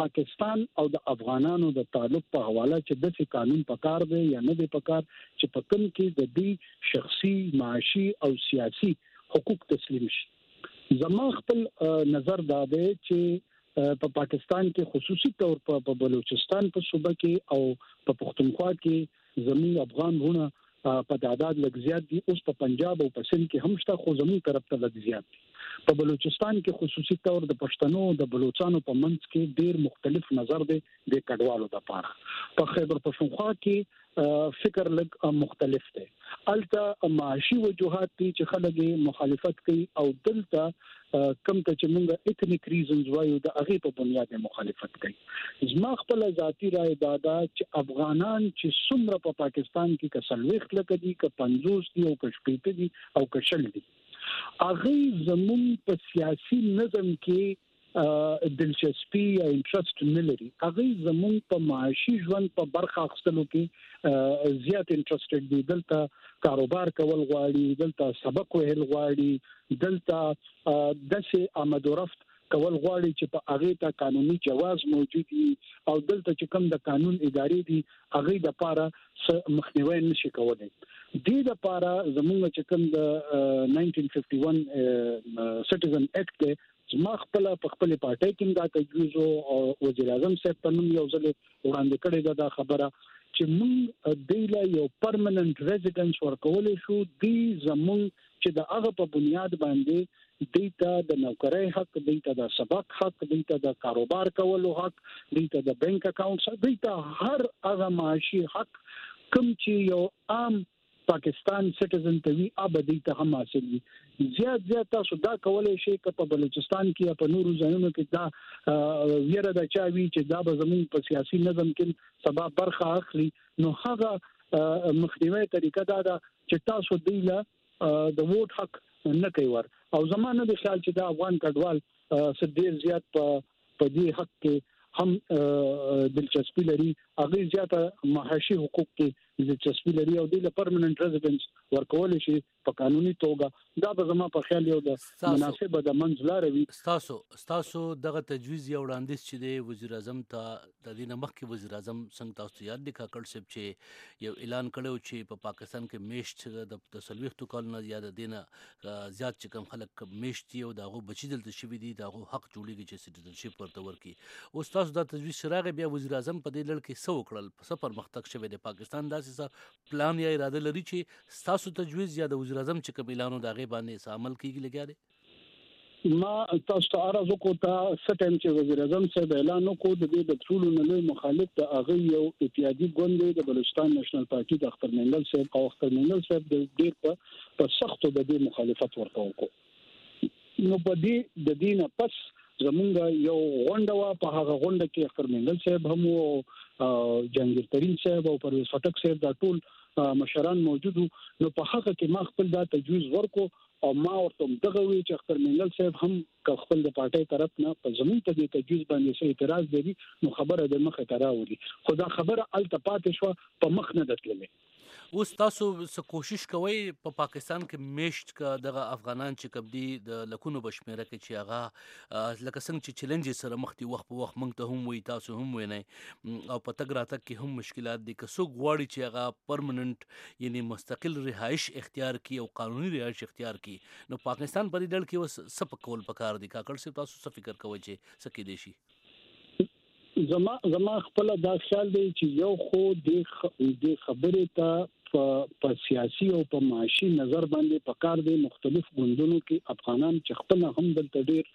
پاکستان او د افغانانو د تعلق په حواله چې د څه قانون پکار دی یا نه دی پکار چې په کوم کې د دې شخصي معاشي او سیاسي حقوق تسلیم شي زما خپل نظر دا دی چې په پاکستان کې خصوصي تور په بلوچستان په صوبه کې او په پښتونخوا کې زموږ افغان رونه په تعداد لږ زیات دي اوس په پنجاب او په سند کې هم شته خو زموږ طرف ته لږ زیات دي په بلوچستان کې خصوصي تور د پښتنو د بلوچستانو په منځ کې ډیر مختلف نظر دی د کډوالو د پاره په خیبر پښتونخوا کې فکر لږ مختلف دی الته معاشي وجوهات دي چې خلک مخالفت کوي او دلته کم ته چې مونږه ایتنیک ریزنز وایو د هغه په بنیاد مخالفت کوي زما خپل ذاتی رائے دا ده چې افغانان چې څومره په پاکستان کې کسلويخت لکه دي ک 50 دي او ک شپېته دي او ک شل دي هغه زمون په سیاسي نظم کې دلچسپي یا انټرست نه لري هغه زمون په معاشي ژوند په برخه اخستلو کې زیات انټرستډ دي دلته کاروبار کول غواړي دلته سبق وهل غواړي دلته داسې آمد و رفت کول غواړي چې په هغه ته قانوني جواز موجود وي او دلته چې کوم د قانون ادارې دي هغه د پاره مخنیوي نشي کولای دې د پاره زمونږ چې کوم د 1951 سټیزن اکټ دی ما خپل په خپل پارټي کې دا تجویز او وزیر اعظم صاحب په نوم یو ځل وړاندې کړې ده دا خبره چې موږ دیله یو پرمننت ریزیدنس ورکول شو دی زموږ چې د هغه په بنیاد باندې دیتا د نوکرۍ حق دیتا د سبق حق دیتا د کاروبار کولو حق دیتا د بانک اکاونټ سره دیتا هر هغه معاشي حق کوم چې یو عام پاکستان سټیزن ته وی ابدی ته هم حاصل وي زیات زیات تاسو دا کولای شئ چې په بلوچستان کې یا په نورو ځایونو کې دا ویره د چا وی چې دا به زموږ په سیاسي نظم کې سبا برخه اخلي نو هغه مخنیوي طریقه دا ده چې تاسو دی له د ووټ حق نه کوي ور او زمانه د خیال چې د افغان کډوال سدیر زیات په په دې حق کې هم دلچسپي لري هغه زیاته معاشي حقوق کې دلچسپي لري او د پرمننت ريزيدنس ورکول شي په قانوني توګه دا به زما په خیال یو د مناسبه د منځ لار وي تاسو تاسو دغه تجویز یو وړاندیز چې دی وزیر اعظم ته د دې نه مخکې وزیر اعظم څنګه تاسو یاد دی کاکړ صاحب چې یو اعلان کړو چې په پا پاکستان کې میشت د تسلويختو کالونه یا د دینه زیات چې کم خلک میشت یو داغو بچی دلته شوی دی داغو حق جوړیږي چې سټیزنشپ ورته ورکی اوس تاسو دا تجویز شراغه بیا وزیر اعظم په دې لړ کې سو کړل په سفر مختک شوی دی پاکستان داسې پلان یا اراده لري چې ستاسو تجویز یا د وزیر اعظم چې کوم اعلان و د هغې باندې څه عمل کیږي لګیا دی ما تاسو ته عرض وکړ تا سټم چې وزیر اعظم صاحب اعلان وکړ د دې د ټولو نه لوی مخالف د هغه یو اتحادي ګوند د بلوچستان نېشنل پارټي د اختر منګل صاحب او اختر منګل صاحب د ډېر په سختو د دې مخالفت ورته وکړ نو په دې د دینه پس زمونږ یو غونډه وا په هغه غونډه کې اختر منګل صاحب هم او جنگیر ترین صاحب او پرویز خټک صاحب دا ټول مشران موجودو نو په هغه کې ما خپل دا تجویز ورکو او ما ورته دغه وی چې اختر منګل صاحب هم خپل د پارټۍ طرف نه په زمون ته د تجویز باندې څه اعتراض لري نو خبره د مخه تراوري خو دا خبره الته پاتې شو په مخ نه دتللې اوس تاسو څه کوشش کوئ په پاکستان کې میشت که دغه افغانان چې کوم دي د لکونو په شمېره کې چې هغه لکه څنګه چې چیلنج سره مخ دي وخت په وخت موږ ته هم وایي تاسو هم وینئ او په تګ راتګ کې هم مشکلات دي که څوک غواړي چې هغه پرمننټ یعنی مستقل رهایش اختیار کړي او قانوني رهایش اختیار کړي نو پاکستان په دې ډول کې اوس څه په کول پکار دي کاکړ صاحب تاسو څه فکر کوئ چې څه کېدای شي زما زما خپل دا خیال دی چې یو خو د د خبرې ته په سیاسي او په معاشي نظر باندې په کار دي مختلف ګوندونو کې افغانان چې خپل هم دلته ډیر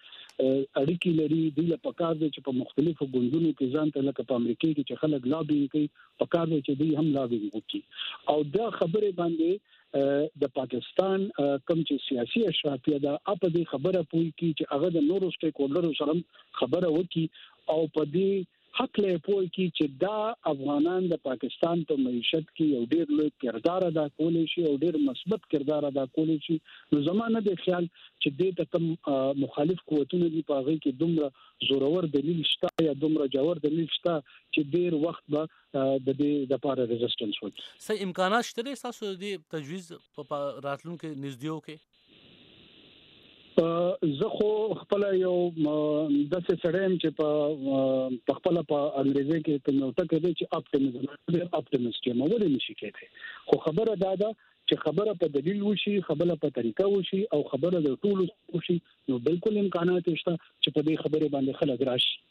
اړیکی لري د له پکار دي چې په مختلفو ګوندونو کې ځان ته لکه په امریکا کې چې خلک لابینګ کوي پکار دي چې دوی هم لابینګ وکړي او دا خبره باندې د پاکستان کوم چې سیاسي اشرافیه ده اپ دې خبره پوي کی چې هغه د نورو سټیک هولډرو سره خبره وکي او په دې حق له پوي کی چې دا افغانان د پاکستان په معیشت کې یو ډیر لوی کردار ادا کولی شي او ډیر مثبت کردار ادا کولی شي نو زمانه د خیال چې دې ته کوم مخالف قوتونه دي په هغه کې دومره زورور دلیل شته یا دومره جوړ دلیل شته چې ډیر وخت به د دې د پاره ريزيسټنس وي سه امکانات شته دي تاسو د تجویز په راتلونکو نږدېو کې زه خو خپل یو د څه سړیم چې په خپل په انګریزي کې په نو ټکه دي چې اپټیمزم اپټیمست یم ولې نشي کېږي خو خبره دا ده چې خبره په دلیل وشي خبره په طریقه وشي او خبره د ټولو وشي نو بالکل امکانات شته چې په دې خبره باندې خلک راشي